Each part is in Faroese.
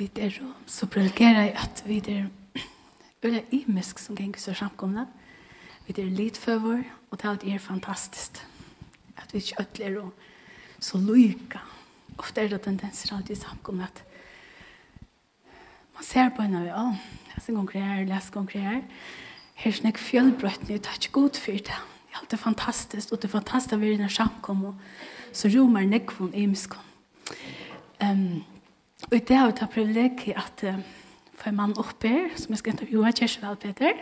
vi er så prioriterer jeg at vi er veldig imisk som ganger så samkomne. Vi er litt før og det er fantastisk. At vi ikke ødler og så lykke. Ofte er det tendenser alltid samkomne at man ser på henne, ja, jeg ser ganger her, jeg ser ganger her. Her er snakk fjellbrøttene, jeg tar ikke god for det. Det er alltid fantastisk, og det er fantastisk at vi er i den samkomne. Så romer nekvån imisk. Um, Og i det har vi tatt privilegiet at uh, for en mann oppe her, som jeg skal intervjue, Kjersten Peter,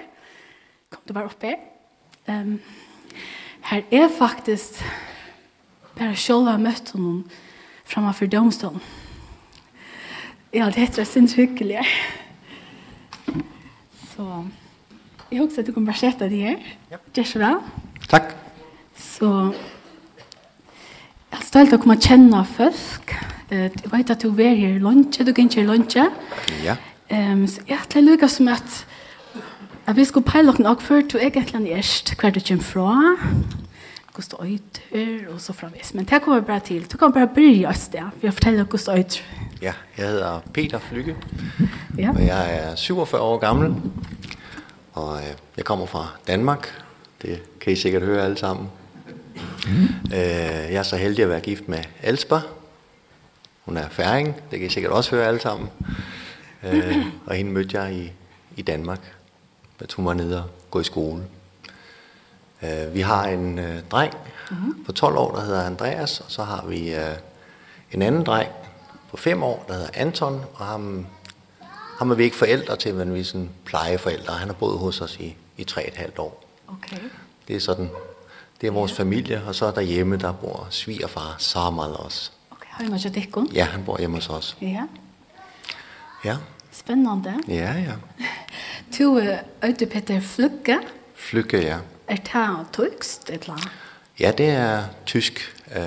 kom du bare oppe her. Um, her er faktisk bare selv har møtt noen for domstolen. Ja, det heter det synes hyggelig. Så jeg håper at du kan bare sette det her. Ja. Kjersten. Takk. Så jeg er stolt av å komme og kjenne folk. Takk Eh, du vet at du er her lunch, du kan ikke lunch. Ja. Ehm, så jeg tror lukka som at at vi skulle peile noen og før du egentlig erst hver du kommer fra, hvordan du øyter, og så framvis. Men det kommer bare til. Du kan bare bry oss det, Vi har fortalt hvordan du øyter. Ja, jeg hedder Peter Flykke, ja. og jeg er 47 år gammel, og jeg kommer fra Danmark. Det kan I sikkert høre alle sammen. Mm. Jeg er så heldig at være gift med Elsper, Hun er færing, det kan I sikkert også høre alle sammen. Øh, og hende mødte jeg i, i Danmark, da hun var nede og gå i skole. Øh, vi har en øh, dreng mm -hmm. på 12 år, der hedder Andreas, og så har vi øh, en anden dreng på 5 år, der hedder Anton, og ham, ham er vi ikke forældre til, men vi er sådan plejeforældre. Han har boet hos os i, i 3,5 år. Okay. Det er sådan, det er vores familie, og så derhjemme, der bor svigerfar Samal også. Heima til Dikkon? Ja, han bor hjemme hos oss. Ja. Ja. Spennende. Ja, ja. Du er Øyde Peter Flukke. Flukke, ja. Er det tyrkst et eller annet? Ja, det er tysk. Øh,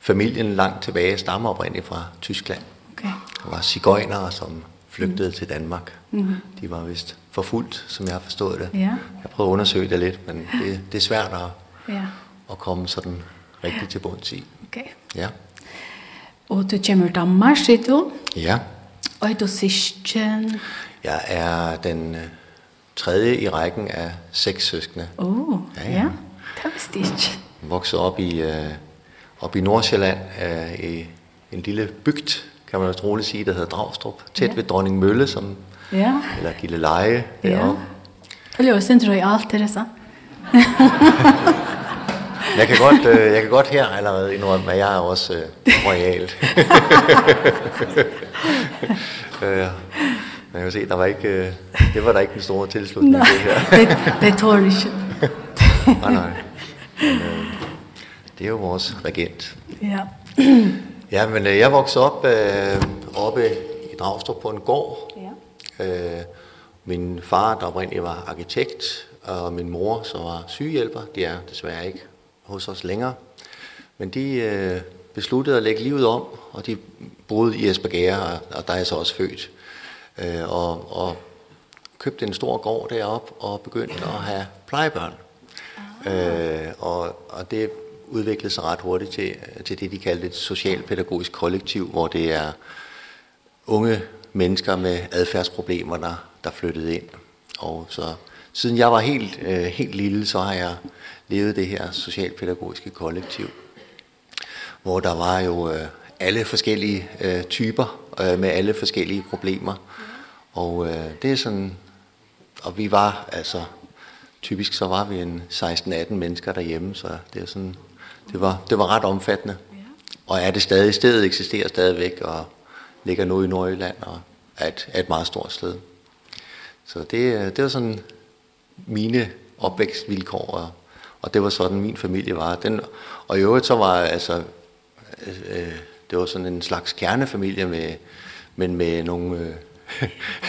familien langt tilbage stammer oprindeligt fra Tyskland. Okay. Der var sigøjnere, som flygtede mm. til Danmark. Mm. De var vist forfulgt, som jeg har forstået det. Ja. Jeg prøvede at undersøge det lidt, men det, det er svært at, ja. at komme sådan rigtig til bunds i. Okay. Ja. Og du kommer til Danmark, sier du? Ja. Og er du søsken? Jeg er den tredje i rækken af seks søskende. Åh, oh, ja, ja. ja. Det vidste jeg ikke. Vokset op i, øh, op i Nordsjælland, øh, i en lille bygd, kan man også roligt sige, der hedder Dragstrup, tæt ja. ved Dronning Mølle, som, ja. eller Gilleleje deroppe. Ja. Det er jo også en alt, det er så. Jeg kan godt øh, jeg kan godt her allerede indrømme at jeg er også øh, royal. øh, men jeg kan se der var ikke øh, det var der ikke en stor tilslutning nej, til her. det det tror jeg ikke. nej nej. Men, øh, det er jo vores regent. Ja. ja, men øh, jeg voksede op øh, oppe i Dragstrup på en gård. Ja. Øh, min far, der oprindeligt var arkitekt, og min mor, som var sygehjælper, det er desværre ikke hos os længere. Men de øh, besluttede at lægge livet om, og de boede i Esbjerg, og, og der er jeg så også født. Øh, og, og købte en stor gård derop og begyndte at have plejebørn. Øh, og, og det udviklede sig ret hurtigt til, til det, de kaldte et socialpædagogisk kollektiv, hvor det er unge mennesker med adfærdsproblemer, der, der flyttede ind. Og så Siden jeg var helt, øh, helt lille, så har jeg levet det her socialpædagogiske kollektiv, hvor der var jo øh, alle forskellige øh, typer øh, med alle forskellige problemer. Og øh, det er sådan, og vi var altså, typisk så var vi en 16-18 mennesker derhjemme, så det er sådan, det var, det var ret omfattende. Og er det stadig, stedet eksisterer stadigvæk, og ligger nu i Nordjylland, og er et, er et meget stort sted. Så det, det var sådan mine opvækstvilkår, og, og det var sådan, min familie var. Den, og i øvrigt så var altså, øh, det var sådan en slags kernefamilie, med, men med nogle... Øh,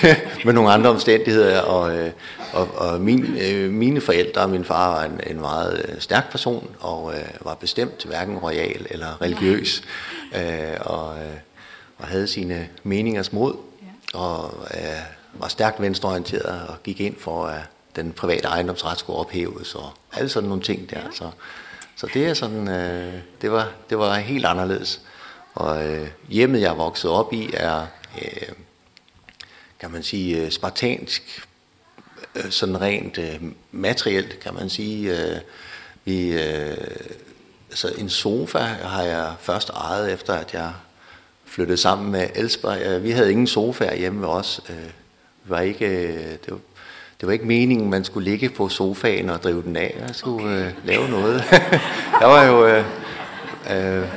med nogle andre omstændigheder. Og øh, og og min øh, mine forældre og min far var en en meget øh, stærk person og øh, var bestemt hverken royal eller religiøs øh, og øh, og havde sine meningers mod og øh, var stærkt venstreorienteret og gik ind for at den private ejendomsret skulle ophæves og alle sådan nogle ting der. Så, så det er sådan, øh, det, var, det var helt anderledes. Og øh, hjemmet, jeg voksede op i, er, øh, kan man sige, spartansk, øh, sådan rent øh, materielt, kan man sige. Øh, vi, øh, altså en sofa har jeg først ejet, efter at jeg flyttede sammen med Elsberg. Vi havde ingen sofa hjemme ved os. Vi var ikke, det det var ikke meningen, man skulle ligge på sofaen og drive den af. Jeg skulle okay. øh, lave noget. der var jo... Øh, øh,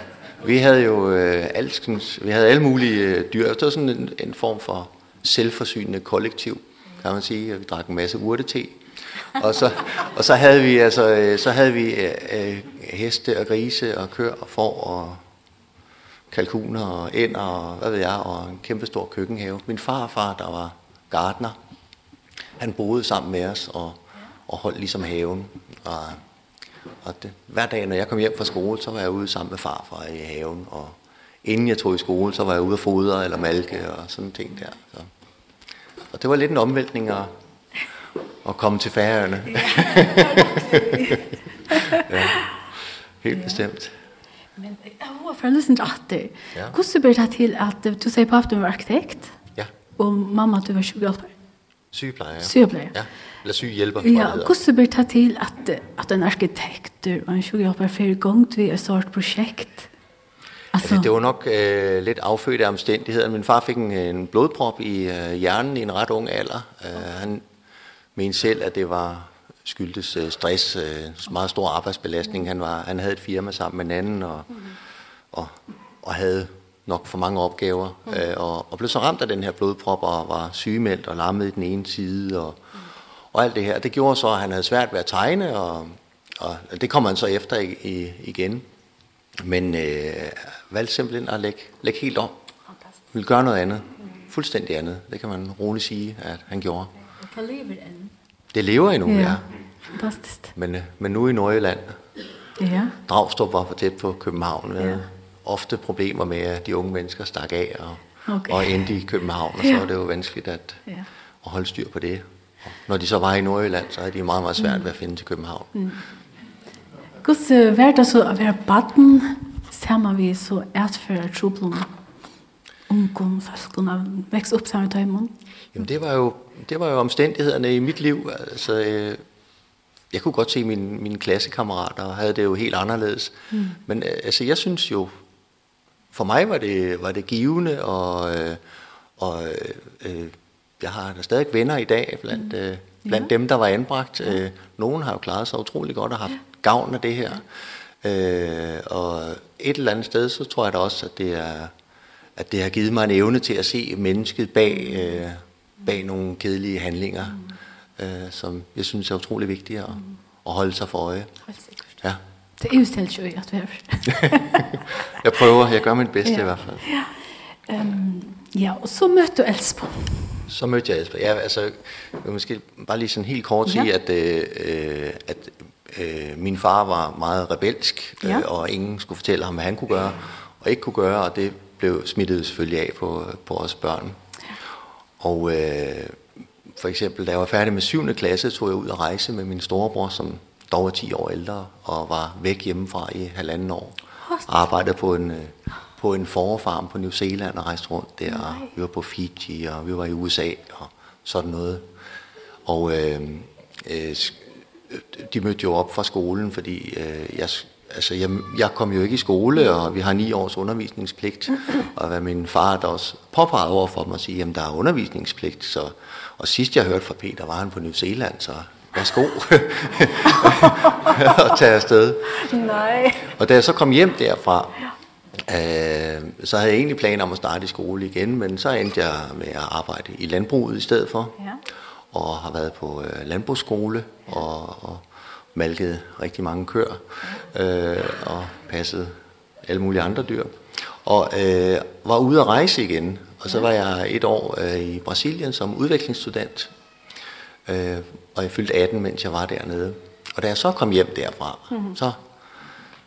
vi havde jo øh, alskens, vi havde alle mulige øh, dyr. Det var sådan en, en form for selvforsynende kollektiv, kan man sige. Vi drak en masse urtete. og så og så havde vi altså øh, så havde vi øh, heste og grise og køer og får og kalkuner og ænder og hvad ved jeg og en kæmpe stor køkkenhave. Min farfar der var gartner han boede sammen med os og, og holdt ligesom haven. Og, og det, hver dag, når jeg kom hjem fra skole, så var jeg ude sammen med farfar i haven. Og inden jeg tog i skole, så var jeg ude at fodre eller malke og sådan ting der. Så. Og det var lidt en omvæltning at, at komme til færøerne. ja, helt bestemt. Men jeg var at det. Hvordan ble det til at du sier på at du var arkitekt? Ja. Og mamma, du var 28 år? Sygeplejer. Sygeplejer. Ja. Eller sygehjälpare. Ja, hvordan så blir det til at, at en arkitekt og en sygehjälpare för gang til et sort projekt. Altså, det var nok øh, lidt affødt af omstændigheder. Min far fik en, en blodprop i øh, hjernen i en ret ung alder. Øh, han mente selv, at det var skyldtes øh, stress, øh, meget stor arbejdsbelastning. Han, var, han havde et firma sammen med en anden, og, og, og havde nok for mange opgaver mm. øh, og, og blev så ramt af den her blodprop og var sygemeldt og lammet i den ene side og, mm. og alt det her. Det gjorde så, at han havde svært ved at tegne, og, og det kom han så efter i, i, igen. Men øh, valgte simpelthen at lægge, lægge helt om. Fantastisk. Vil gøre noget andet. Mm. Fuldstændig andet. Det kan man roligt sige, at han gjorde. Det lever endnu. Det lever endnu, ja. ja. Fantastisk. Men, men nu i Norgeland. Ja. Dragstrup var for tæt på København. Ja. ja ofte problemer med, at de unge mennesker stak af og, okay. og endte i København, og så var det jo vanskeligt at, ja. at holde styr på det. Og når de så var i Nordjylland, så havde de meget, meget svært mm. ved at finde til København. Mm. Hvordan var det så at være baden, sammen vi så ærtfører troblom? ungdom, falskene, vekst opp sammen i tøymon? Jamen det var, jo, det var jo omstændighederne i mit liv. Altså, øh, jeg kunne godt se mine, mine klassekammerater, og havde det jo helt anderledes. Mm. Men altså, jeg synes jo, for mig var det var det givende og øh, og øh, jeg har der stadig venner i dag blandt øh, blandt ja. dem der var anbragt. Øh, nogen har jo klaret sig utrolig godt og haft ja. gavn af det her. Ja. Øh, og et eller andet sted så tror jeg da også at det er at det har givet mig en evne til at se mennesket bag øh, bag nogle kedelige handlinger mm. øh, som jeg synes er utrolig vigtige at, at holde sig for øje. Hold. Ja. Det er jo stelt jo at vi har. jeg prøver, jeg gør mitt beste ja. i hvert fall. Ja. Um, ja, og så møtte du Elsbo. Så mødte jeg Elsbo. Ja, altså, jeg vil måske bare lige sådan helt kort sige, ja. at, øh, at øh, min far var meget rebelsk, ja. øh, og ingen skulle fortælle ham, hvad han kunne gøre og ikke kunne gøre, og det blev smittet selvfølgelig af på, på os børn. Ja. Og øh, for eksempel, da jeg var færdig med 7. klasse, tog jeg ud og rejse med min storebror, som dog var 10 år ældre og var væk hjemmefra i halvanden år. Arbejdede på en, på en forfarm på New Zealand og rejste rundt der. Nej. Vi var på Fiji og vi var i USA og sådan noget. Og øh, øh, de mødte jo op fra skolen, fordi øh, jeg altså jeg jeg kom jo ikke i skole og vi har 9 års undervisningspligt og hvad min far der også påpegede over for mig at sige, jamen der er undervisningspligt så og sidst jeg hørte fra Peter var han på New Zealand så værsgo, og tage afsted. Nej. Og da jeg så kom hjem derfra, øh, så havde jeg egentlig planer om at starte i skole igen, men så endte jeg med at arbejde i landbruget i stedet for. Ja. Og har været på øh, landbrugsskole og, og malket rigtig mange køer øh, og passet alle mulige andre dyr. Og øh, var ude at rejse igen, og så var jeg et år øh, i Brasilien som udviklingsstudent Øh, og jeg fyldte 18, mens jeg var dernede. Og da jeg så kom hjem derfra, mm -hmm. så,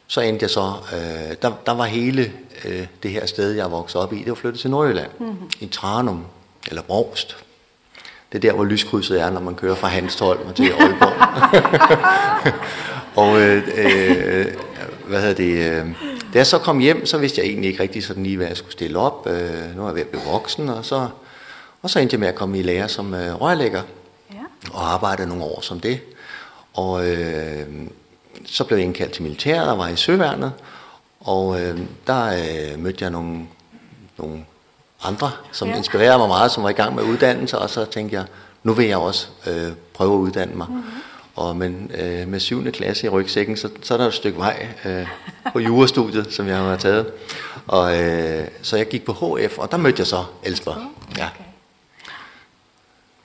så endte jeg så... Øh, der, der var hele øh, det her sted, jeg voksede op i, det var flyttet til Nordjylland. Mm -hmm. I Tranum, eller Brogst. Det er der, hvor lyskrydset er, når man kører fra Hanstholm og til Aalborg. og øh, øh, hvad hedder det... Øh, da jeg så kom hjem, så vidste jeg egentlig ikke rigtig sådan lige, hvad jeg skulle stille op. Øh, nu er jeg ved at blive voksen, og så, og så endte jeg med at komme i lære som øh, rørlægger og arbejdede nogle år som det. Og øh, så blev jeg indkaldt til militæret og var i søværnet. Og øh, der øh, mødte jeg nogle, nogle andre, som ja. inspirerede mig meget, som var i gang med uddannelse. Og så tænkte jeg, nu vil jeg også øh, prøve at uddanne mig. Mm -hmm. Og men, øh, med 7. klasse i rygsækken, så, så er der et stykke vej øh, på jurastudiet, som jeg har taget. Og, øh, så jeg gik på HF, og der mødte jeg så Elsberg. Ja. Okay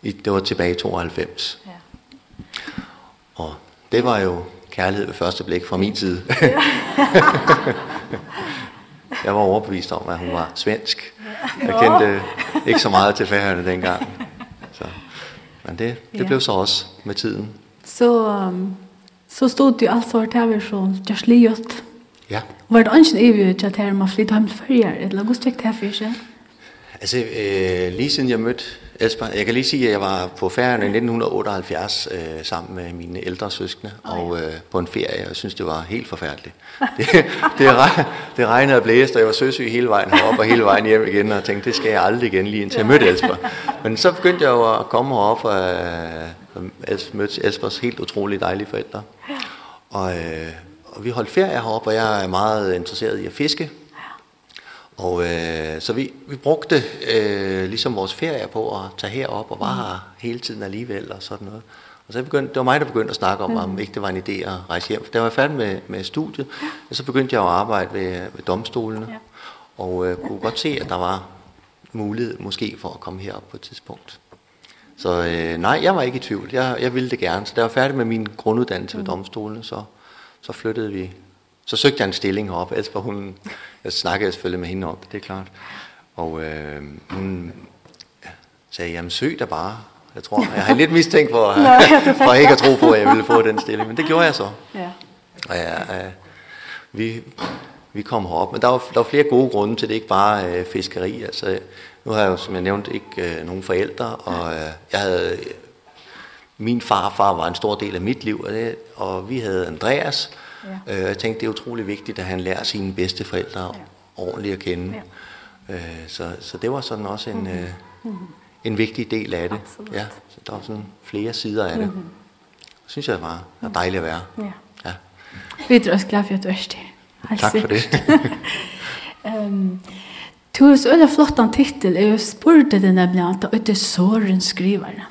i, det var tilbage i 92. Ja. Og det var jo kærlighed ved første blik fra min side. Jeg var overbevist om, at hun var svensk. Jeg kendte ikke så meget til færgerne dengang. Så. Men det, det ja. blev så også med tiden. Så, um, så stod du altså her til så just lige Ja. Var det ønsken evig til at her man flytte hjem til færger? Eller hvordan gik det her for sig? Altså, øh, lige siden jeg mødte Esper, jeg kan lige sige, at jeg var på færgerne i 1978 øh, sammen med mine ældre søskende og øh, på en ferie, og jeg synes, det var helt forfærdeligt. Det, det, reg, det regnede og blæste, og jeg var søsyg hele vejen herop og hele vejen hjem igen, og tænkte, det skal jeg aldrig igen, lige indtil jeg mødte Esper. Men så begyndte jeg jo at komme herop, og øh, mødte Espers helt utrolig dejlige forældre. Og, øh, og vi holdt ferie herop, og jeg er meget interesseret i at fiske, Og øh, så vi, vi brugte øh, ligesom vores ferie på at tage herop og var her hele tiden alligevel og sådan noget. Og så begyndte, det var mig, der begyndte at snakke om, mm. om ikke det var en idé at rejse hjem. For da var færdig med, med studiet, og så begyndte jeg at arbejde ved, ved domstolene. Ja. Og øh, kunne godt se, at der var mulighed måske for at komme herop på et tidspunkt. Så øh, nej, jeg var ikke i tvivl. Jeg, jeg ville det gerne. Så da jeg var færdig med min grunduddannelse mm. ved domstolene, så, så flyttede vi Så søgte jeg en stilling heroppe, ellers var hun... Jeg snakkede selvfølgelig med hende op, det, er klart. Og øh, hun sagde, jamen søg da bare. Jeg tror, jeg har lidt mistænkt for, for ikke at tro på, at jeg ville få den stilling. Men det gjorde jeg så. Ja. Og ja, øh, vi, vi kom herop. Men der var, der var flere gode grunde til det, ikke bare øh, fiskeri. Altså, nu har jeg jo, som jeg nævnte, ikke øh, nogen forældre. Og øh, jeg havde... Øh, min farfar var en stor del af mit liv, og, det, og vi havde Andreas, Ja. Øh, jeg tænkte, det er utrolig vigtigt, at han lærer sine bedste forældre ja. ordentligt at kende. Ja. Øh, så, så det var sådan også en, mm -hmm. øh, en vigtig del af det. Absolut. Ja, så der var sådan flere sider af det. Mm -hmm. Synes jeg var, var dejligt at være. Ja. ja. Vi er også glad for, at du er det. Tak for det. um, Du har så veldig flott en titel, jeg spurte det nemlig at det er såren skriverne.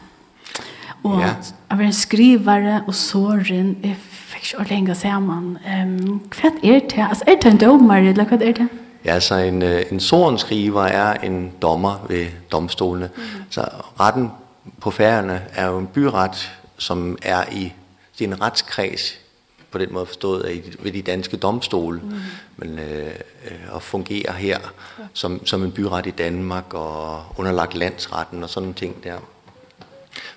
Og ja. jeg var en skrivare og såren, jeg fikk ikke ordentlig engang sammen. Um, hva er det? Altså, er det en dommer, eller hva er det? Ja, altså en, en sorenskriver er en dommer ved domstolene. Mm. Så retten på færgerne er jo en byret, som er i sin retskreds, på den måde forstået, er i, ved de danske domstole, mm. men øh, og fungerer her som, som en byret i Danmark og underlagt landsretten og sådan nogle ting der. Mm.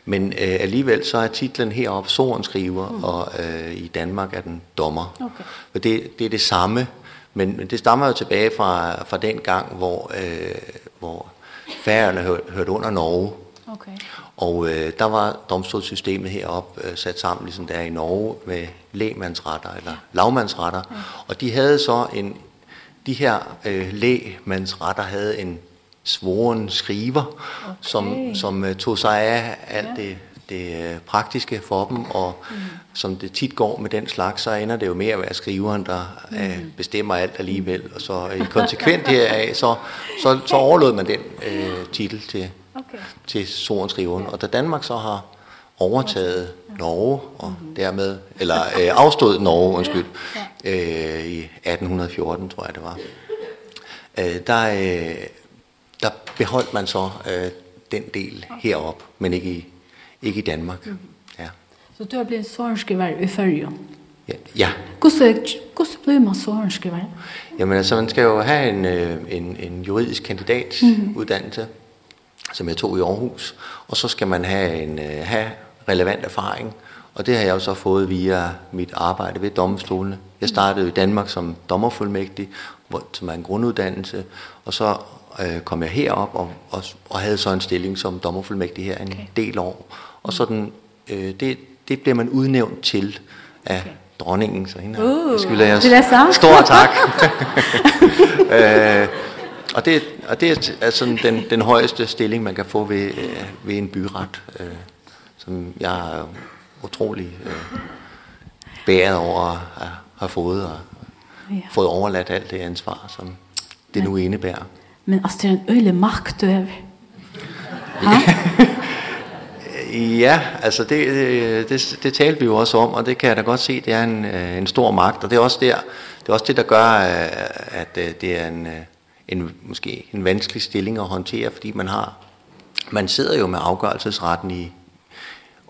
Men øh, alligevel så er titlen heroppe sorenskriver, mm. og øh, i Danmark er den dommer. Okay. For det, det er det samme, men, men det stammer jo tilbage fra, fra den gang, hvor, øh, hvor færgerne hør, hørte under Norge. Okay. Og øh, der var domstolssystemet heroppe øh, sat sammen, ligesom der er i Norge, med lægmandsretter eller lavmandsretter. Ja. Og de havde så en, de her øh, lægmandsretter havde en svoren skriver, okay. som, som uh, tog sig af alt ja. det, det praktiske for dem, og mm. som det tit går med den slags, så ender det jo med at være skriveren, der mm. uh, bestemmer alt alligevel, og så uh, konsekvent heraf, så, så, så overlod man den uh, titel til, okay. til svoren skriveren. Og da Danmark så har overtaget Norge og mm dermed eller øh, afstået Norge undskyld øh, i 1814 tror jeg det var. Eh øh, der øh, der beholdt man så øh, den del herop, men ikke i, ikke i Danmark. Mm. Ja. Så du har blivit sårenskriver i Førjen? Ja. ja. Hvordan, hvordan blir man sårenskriver? Jamen altså, man skal jo have en, en, en juridisk kandidatuddannelse, mm -hmm. som jeg tog i Aarhus, og så skal man have, en, have relevant erfaring, og det har jeg jo så fået via mit arbejde ved domstolene. Jeg startede i Danmark som dommerfuldmægtig, hvor, som er en grunduddannelse, og så øh, kom jeg herop og, og, og havde så en stilling som dommerfuldmægtig her en okay. del år. Og sådan, øh, det, det blev man udnævnt til af okay. dronningen, så hende uh, jeg skylder jeg det stor tak. øh, og det, og det er sådan den, den højeste stilling, man kan få ved, øh, ved en byret, øh, som jeg er utrolig øh, bæret over at have fået, og ja. fået overladt alt det ansvar, som det nu indebærer. Men altså, det er en øyelig makt du har. ja, altså det, det, det talte vi jo også om, og det kan jeg da godt se, det er en, en stor magt, og det er også, der, det, er også det, der gør, at det er en, en, måske en vanskelig stilling at håndtere, fordi man har, man sidder jo med afgørelsesretten i,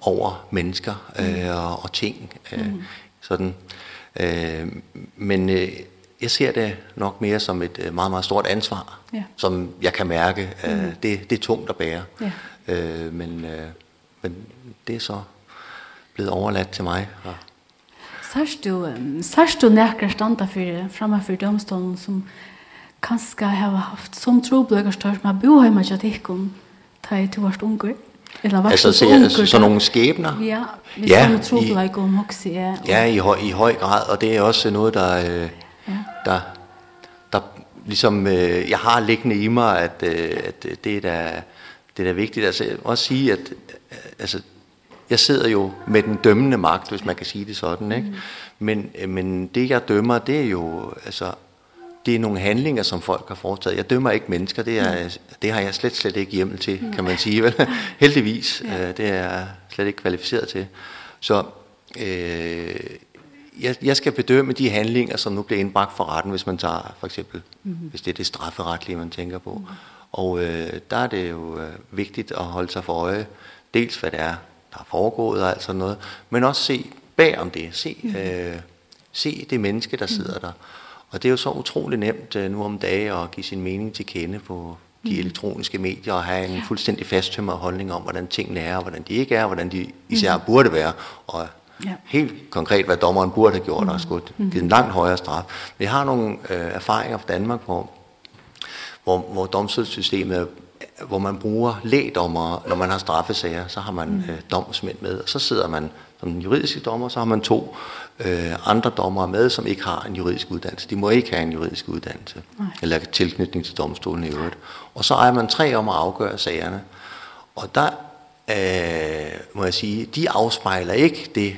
over mennesker øh, og, og ting. Øh, mm. Sådan. Øh, men øh, jeg ser det nok mere som et meget, meget stort ansvar, ja. som jeg kan mærke, øh, det, det er tungt at bære. Ja. Øh, men, øh, men det er så blevet overladt til mig. Og... Sørst du, sørst du nærkere standa for, fremme for domstolen, som kanskje har haft som trobløkker størst, men bo hjemme til dikken, da jeg to varst unger? Eller var altså, så, unger, så, så nogle skæbner? Ja, vi ja, man tror, at hun også er... Ja, i høj, i høj grad, og det er også noget, der... Øh, Ja. Der, der ligesom, øh, jeg har liggende i mig, at, øh, at det, er da, det er da vigtigt. Altså, jeg må også sige, at altså, jeg sidder jo med den dømmende magt, hvis man kan sige det sådan. Ikke? Men, men det, jeg dømmer, det er jo... Altså, det er nogle handlinger, som folk har foretaget. Jeg dømmer ikke mennesker, det, er, det har jeg slet, slet ikke hjemmel til, kan man sige. Vel? Heldigvis, ja. øh, det er jeg slet ikke kvalificeret til. Så øh, jeg, jeg skal bedømme de handlinger, som nu bliver indbragt for retten, hvis man tager for eksempel, mm -hmm. hvis det er det strafferetlige, man tænker på. Mm -hmm. Og øh, der er det jo øh, vigtigt at holde sig for øje, dels hvad det er, der er foregået og alt sådan noget, men også se bag om det, se, mm -hmm. øh, se det menneske, der sidder der. Og det er jo så utrolig nemt øh, nu om dage at give sin mening til kende på de elektroniske medier og have en ja. fuldstændig fasttømret holdning om, hvordan tingene er, og hvordan de ikke er, og hvordan de især mm. burde være, og Ja. Helt konkret, hvad dommeren burde have gjort, mm. og skulle Det en langt højere straf. Vi har nogle øh, erfaringer fra Danmark, hvor, hvor, hvor domstolssystemet hvor man bruger lægdommer, når man har straffesager, så har man mm. øh, domsmænd med, og så sidder man som den juridiske dommer, så har man to øh, andre dommere med, som ikke har en juridisk uddannelse. De må ikke have en juridisk uddannelse, Nej. eller tilknytning til domstolen i øvrigt. Og så ejer man tre om at afgøre sagerne, og der øh, må jeg sige, de afspejler ikke det,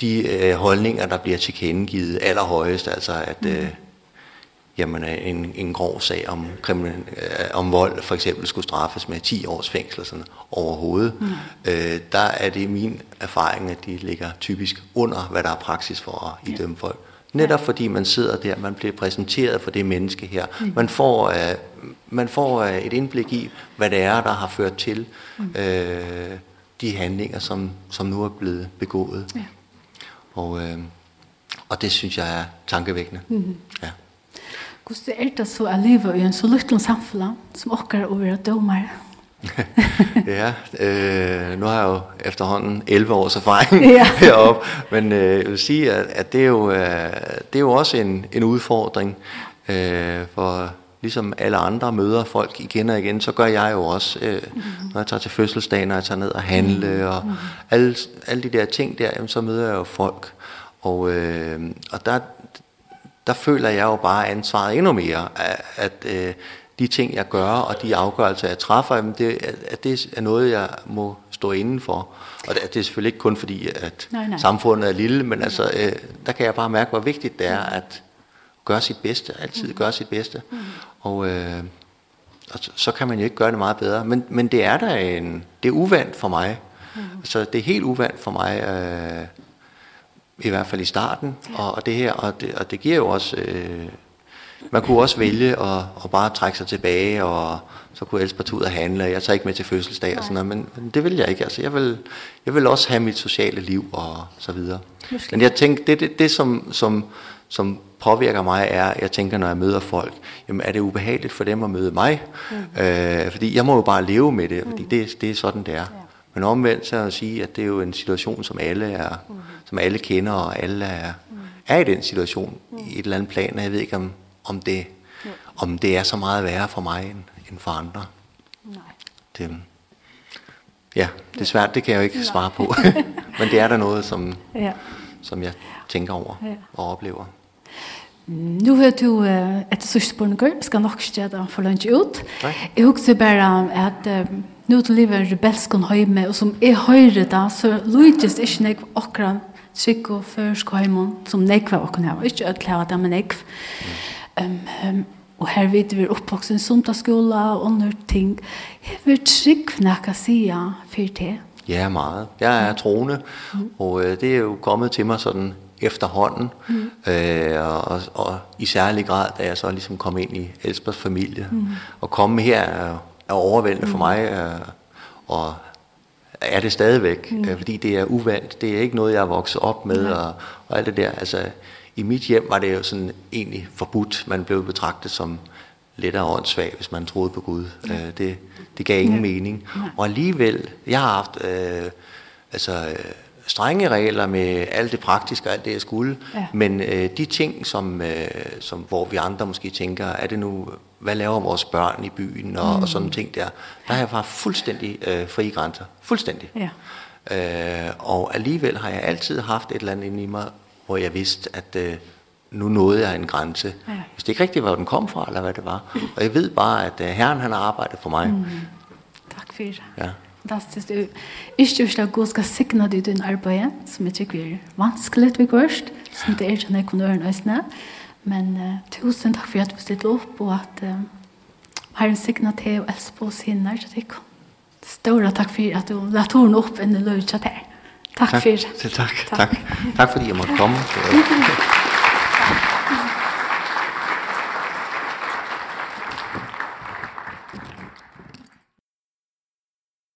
de øh, holdninger, der bliver tilkendegivet allerhøjest, altså at øh, jamen, en, en grov sag om, kriminal, øh, om vold for eksempel skulle straffes med 10 års fængsel sådan, overhovedet, mm. øh, der er det min erfaring, at de ligger typisk under, hvad der er praksis for at idømme ja. folk. Netop fordi man sidder der, man bliver præsenteret for det menneske her. Mm. Man får, øh, man får øh, et indblik i, hvad det er, der har ført til øh, de handlinger, som, som nu er blevet begået. Ja. Og, øh, og det synes jeg er tankevækkende. Mm -hmm. Ja. Hvordan er det så at leve i en så lyttelig samfunn som åker og er dommer? ja, øh, nu har jeg jo efterhånden 11 års erfaring ja. heroppe, men øh, jeg vil sige, at, at det, er jo, øh, det er jo også en, en udfordring øh, for ligesom alle andre møder folk igen og igen, så gør jeg jo også, øh, når jeg tager til fødselsdagen, når jeg tager ned og handle, og alle, alle de der ting der, jamen, så møder jeg jo folk. Og, øh, og der, der føler jeg jo bare ansvaret endnu mere, at, at øh, de ting, jeg gør, og de afgørelser, jeg træffer, jamen, det, at det er noget, jeg må stå indenfor. Og det, det er selvfølgelig ikke kun fordi, at nej, nej. samfundet er lille, men altså, øh, der kan jeg bare mærke, hvor vigtigt det er, at gøre sit bedste, altid gøre sit bedste. Og øh, og så, så kan man jo ikke gøre det meget bedre, men men det er der en det er uvandt for mig. Mm. Så det er helt uvandt for mig øh, i hvert fald i starten og og det her og det, og det giver jo også øh, man kunne også vælge at at bare trække sig tilbage og så kunne jeg bare ud og handle. Jeg tager ikke med til fødselsdag Nej. og sådan noget, men, men det vil jeg ikke. Altså jeg vil jeg vil også have mit sociale liv og så videre. Men jeg tænker, det det, det som som som påvirker mig er, jeg tænker, når jeg møder folk, jamen er det ubehageligt for dem at møde mig? Mm. Øh, fordi jeg må jo bare leve med det, fordi det, det er sådan, det er. Ja. Men omvendt så at sige, at det er jo en situation, som alle, er, mm. som alle kender, og alle er, mm. er i den situation mm. i et eller andet plan, og jeg ved ikke, om, om, det, mm. om det er så meget værre for mig, end, end for andre. Nej. Det, ja, det er svært, det kan jeg jo ikke svare på. Men det er der noget, som, ja. som jeg tænker over ja. og oplever. Nu har du ett sørste spørninger, skal nok ikke da for lunsj ut. Jeg husker bare at nå til livet er rebelsk og høyme, og som er høyre da, så lydes ikke nek akkurat trygg og førsk høyme, som nek var akkurat her, ikke ødelig av det, men nek. Um, um, og her vet vi er oppvoksen i sundagsskola og andre ting. Jeg vil trygg nekka sida for det? Ja, meget. Jeg er troende, og det er jo kommet til mig sådan efterhånden. Mm. Øh, og, og i særlig grad, da jeg så ligesom kom ind i Elspers familie. Mm. Og komme her er, er overvældende mm. for mig, øh, og er det stadigvæk, mm. øh, fordi det er uvandt. Det er ikke noget, jeg er vokset op med, mm. og, og alt det der. Altså, i mit hjem var det jo sådan egentlig forbudt. Man blev betragtet som lettere åndssvag, hvis man troede på Gud. Mm. Øh, det, det gav ingen mm. mening. Mm. Og alligevel, jeg har haft... Øh, altså, øh, strenge regler med alt det praktiske og alt det jeg skulle, ja. men øh, de ting som øh, som hvor vi andre måske tænker, er det nu hvad laver vores børn i byen og, mm. og sådan ting der. Der har jeg bare fuldstændig øh, frie grænser, fuldstændig. Ja. Eh øh, og alligevel har jeg altid haft et eller andet inde i mig, hvor jeg vidste at øh, nu nåede jeg en grænse. Ja. Hvis det ikke rigtigt var, hvor den kom fra, eller hvad det var. Og jeg ved bare, at øh, Herren han har arbejdet for mig. Mm. Tak for det. Ja fantastiskt. Ikke hvis det god skal signa det din arbeid, som jeg tykker er vanskelig vi først, som det er ikke når jeg kunne høre nøysene. Men uh, tusen takk for at du stilte opp, og at uh, Herren signa til og elsker på sin nær, så tykker Stora takk for at du la tårn opp enn du løy til deg. Takk for det. Takk, takk. Takk for det jeg måtte komme.